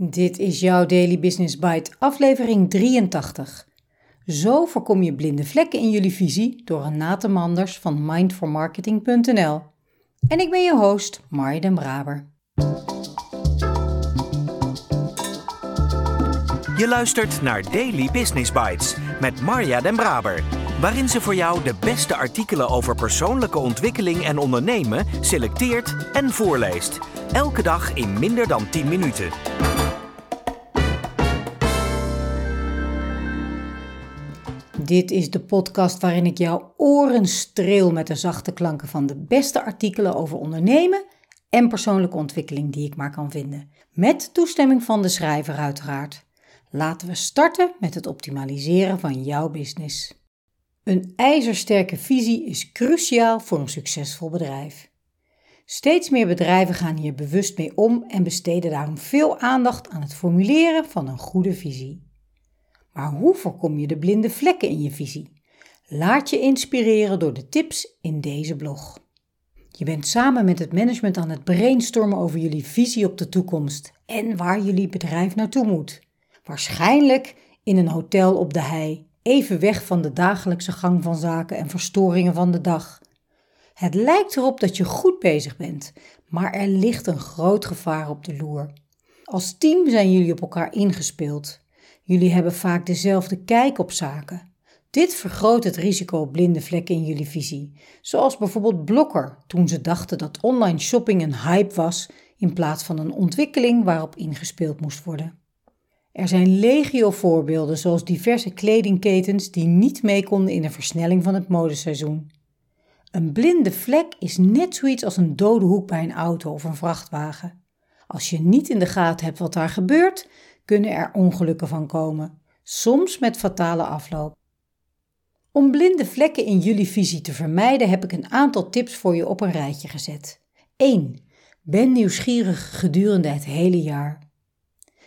Dit is jouw Daily Business Bite, aflevering 83. Zo voorkom je blinde vlekken in jullie visie door Renate Manders van mindformarketing.nl. En ik ben je host, Marja den Braber. Je luistert naar Daily Business Bites met Marja den Braber, waarin ze voor jou de beste artikelen over persoonlijke ontwikkeling en ondernemen selecteert en voorleest. Elke dag in minder dan 10 minuten. Dit is de podcast waarin ik jouw oren streel met de zachte klanken van de beste artikelen over ondernemen en persoonlijke ontwikkeling die ik maar kan vinden. Met toestemming van de schrijver uiteraard. Laten we starten met het optimaliseren van jouw business. Een ijzersterke visie is cruciaal voor een succesvol bedrijf. Steeds meer bedrijven gaan hier bewust mee om en besteden daarom veel aandacht aan het formuleren van een goede visie. Maar hoe voorkom je de blinde vlekken in je visie? Laat je inspireren door de tips in deze blog. Je bent samen met het management aan het brainstormen over jullie visie op de toekomst en waar jullie bedrijf naartoe moet. Waarschijnlijk in een hotel op de hei, even weg van de dagelijkse gang van zaken en verstoringen van de dag. Het lijkt erop dat je goed bezig bent, maar er ligt een groot gevaar op de loer. Als team zijn jullie op elkaar ingespeeld. Jullie hebben vaak dezelfde kijk op zaken. Dit vergroot het risico op blinde vlekken in jullie visie, zoals bijvoorbeeld Blokker toen ze dachten dat online shopping een hype was in plaats van een ontwikkeling waarop ingespeeld moest worden. Er zijn legio voorbeelden zoals diverse kledingketens die niet mee konden in de versnelling van het modeseizoen. Een blinde vlek is net zoiets als een dode hoek bij een auto of een vrachtwagen. Als je niet in de gaten hebt wat daar gebeurt, kunnen er ongelukken van komen, soms met fatale afloop. Om blinde vlekken in jullie visie te vermijden, heb ik een aantal tips voor je op een rijtje gezet. 1. Ben nieuwsgierig gedurende het hele jaar.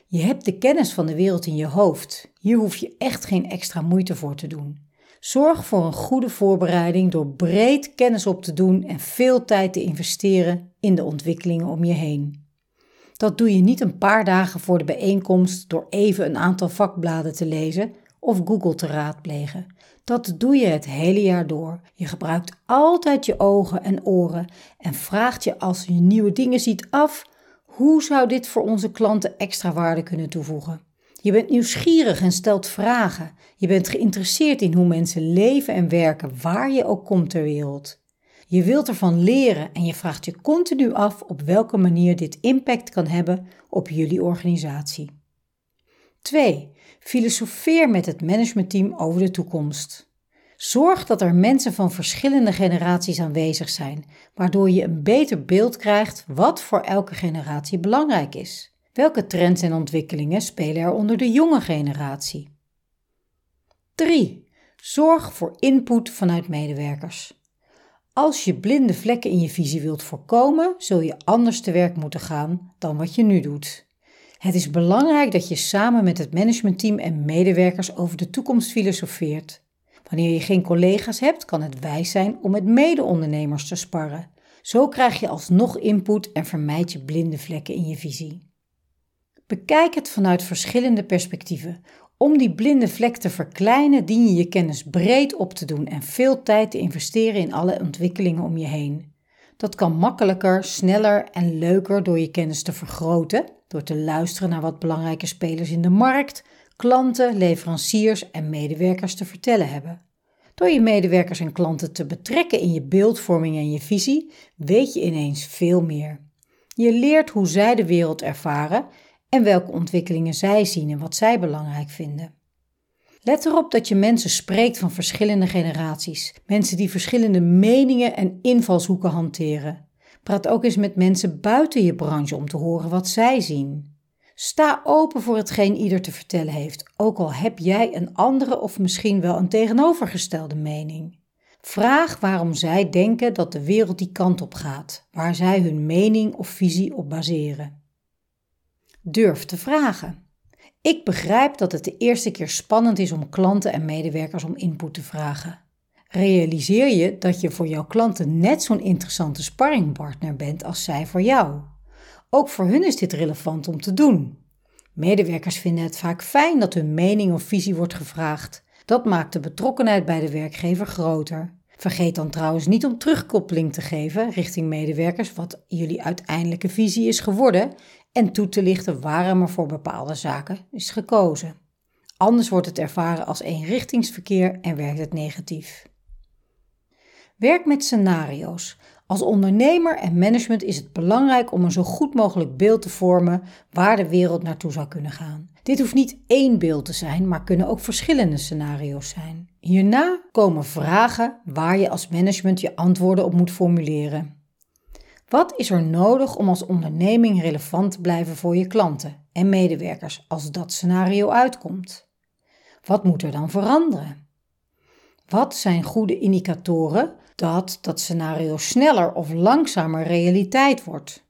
Je hebt de kennis van de wereld in je hoofd. Hier hoef je echt geen extra moeite voor te doen. Zorg voor een goede voorbereiding door breed kennis op te doen en veel tijd te investeren in de ontwikkelingen om je heen. Dat doe je niet een paar dagen voor de bijeenkomst door even een aantal vakbladen te lezen of Google te raadplegen. Dat doe je het hele jaar door. Je gebruikt altijd je ogen en oren en vraagt je als je nieuwe dingen ziet af: hoe zou dit voor onze klanten extra waarde kunnen toevoegen? Je bent nieuwsgierig en stelt vragen. Je bent geïnteresseerd in hoe mensen leven en werken, waar je ook komt ter wereld. Je wilt ervan leren en je vraagt je continu af op welke manier dit impact kan hebben op jullie organisatie. 2. Filosofeer met het managementteam over de toekomst. Zorg dat er mensen van verschillende generaties aanwezig zijn, waardoor je een beter beeld krijgt wat voor elke generatie belangrijk is. Welke trends en ontwikkelingen spelen er onder de jonge generatie? 3. Zorg voor input vanuit medewerkers. Als je blinde vlekken in je visie wilt voorkomen, zul je anders te werk moeten gaan dan wat je nu doet. Het is belangrijk dat je samen met het managementteam en medewerkers over de toekomst filosofeert. Wanneer je geen collega's hebt, kan het wijs zijn om met mede-ondernemers te sparren. Zo krijg je alsnog input en vermijd je blinde vlekken in je visie. Bekijk het vanuit verschillende perspectieven. Om die blinde vlek te verkleinen, dien je je kennis breed op te doen en veel tijd te investeren in alle ontwikkelingen om je heen. Dat kan makkelijker, sneller en leuker door je kennis te vergroten, door te luisteren naar wat belangrijke spelers in de markt, klanten, leveranciers en medewerkers te vertellen hebben. Door je medewerkers en klanten te betrekken in je beeldvorming en je visie, weet je ineens veel meer. Je leert hoe zij de wereld ervaren en welke ontwikkelingen zij zien en wat zij belangrijk vinden. Let erop dat je mensen spreekt van verschillende generaties, mensen die verschillende meningen en invalshoeken hanteren. Praat ook eens met mensen buiten je branche om te horen wat zij zien. Sta open voor hetgeen ieder te vertellen heeft, ook al heb jij een andere of misschien wel een tegenovergestelde mening. Vraag waarom zij denken dat de wereld die kant op gaat, waar zij hun mening of visie op baseren. Durf te vragen. Ik begrijp dat het de eerste keer spannend is om klanten en medewerkers om input te vragen. Realiseer je dat je voor jouw klanten net zo'n interessante sparringpartner bent als zij voor jou. Ook voor hun is dit relevant om te doen. Medewerkers vinden het vaak fijn dat hun mening of visie wordt gevraagd. Dat maakt de betrokkenheid bij de werkgever groter. Vergeet dan trouwens niet om terugkoppeling te geven richting medewerkers wat jullie uiteindelijke visie is geworden en toe te lichten waarom er voor bepaalde zaken is gekozen. Anders wordt het ervaren als eenrichtingsverkeer en werkt het negatief. Werk met scenario's. Als ondernemer en management is het belangrijk om een zo goed mogelijk beeld te vormen waar de wereld naartoe zou kunnen gaan. Dit hoeft niet één beeld te zijn, maar kunnen ook verschillende scenario's zijn. Hierna komen vragen waar je als management je antwoorden op moet formuleren. Wat is er nodig om als onderneming relevant te blijven voor je klanten en medewerkers als dat scenario uitkomt? Wat moet er dan veranderen? Wat zijn goede indicatoren dat dat scenario sneller of langzamer realiteit wordt?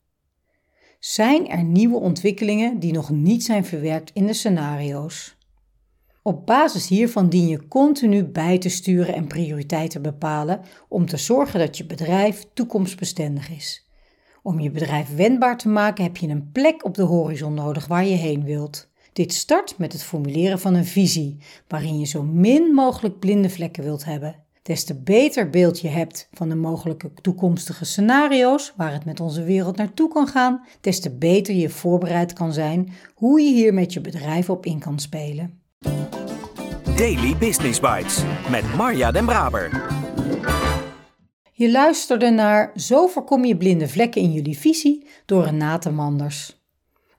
Zijn er nieuwe ontwikkelingen die nog niet zijn verwerkt in de scenario's? Op basis hiervan dien je continu bij te sturen en prioriteiten bepalen om te zorgen dat je bedrijf toekomstbestendig is. Om je bedrijf wendbaar te maken heb je een plek op de horizon nodig waar je heen wilt. Dit start met het formuleren van een visie, waarin je zo min mogelijk blinde vlekken wilt hebben. Des te beter beeld je hebt van de mogelijke toekomstige scenario's waar het met onze wereld naartoe kan gaan, des te beter je voorbereid kan zijn hoe je hier met je bedrijf op in kan spelen. Daily Business Bites met Marja Den Braber. Je luisterde naar Zo voorkom je blinde vlekken in jullie visie door Renate Manders.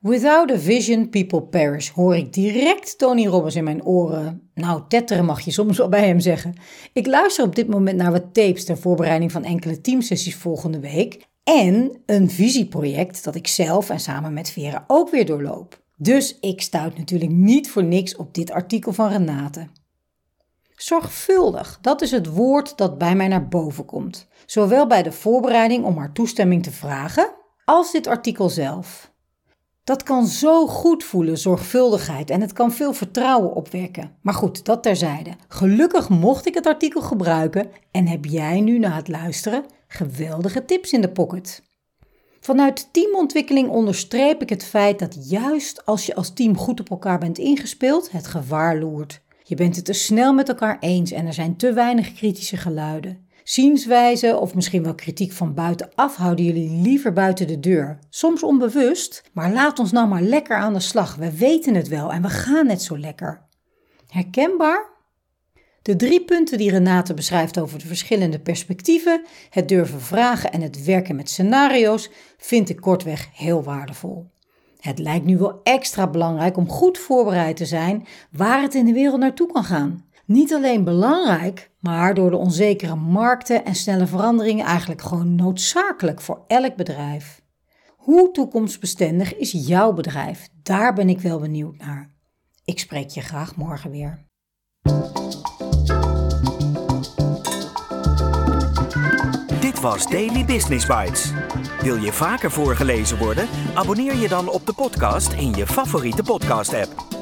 Without a vision, people perish, hoor ik direct Tony Robbins in mijn oren. Nou, tetteren mag je soms wel bij hem zeggen. Ik luister op dit moment naar wat tapes ter voorbereiding van enkele teamsessies volgende week. En een visieproject dat ik zelf en samen met Vera ook weer doorloop. Dus ik stuit natuurlijk niet voor niks op dit artikel van Renate. Zorgvuldig, dat is het woord dat bij mij naar boven komt. Zowel bij de voorbereiding om haar toestemming te vragen, als dit artikel zelf. Dat kan zo goed voelen, zorgvuldigheid, en het kan veel vertrouwen opwekken. Maar goed, dat terzijde. Gelukkig mocht ik het artikel gebruiken en heb jij nu na het luisteren geweldige tips in de pocket. Vanuit teamontwikkeling onderstreep ik het feit dat juist als je als team goed op elkaar bent ingespeeld, het gevaar loert. Je bent het te snel met elkaar eens en er zijn te weinig kritische geluiden. Zienswijze of misschien wel kritiek van buitenaf houden jullie liever buiten de deur. Soms onbewust, maar laat ons nou maar lekker aan de slag. We weten het wel en we gaan net zo lekker. Herkenbaar? De drie punten die Renate beschrijft over de verschillende perspectieven, het durven vragen en het werken met scenario's, vind ik kortweg heel waardevol. Het lijkt nu wel extra belangrijk om goed voorbereid te zijn waar het in de wereld naartoe kan gaan. Niet alleen belangrijk, maar door de onzekere markten en snelle veranderingen eigenlijk gewoon noodzakelijk voor elk bedrijf. Hoe toekomstbestendig is jouw bedrijf? Daar ben ik wel benieuwd naar. Ik spreek je graag morgen weer. Dit was Daily Business Bites. Wil je vaker voorgelezen worden? Abonneer je dan op de podcast in je favoriete podcast-app.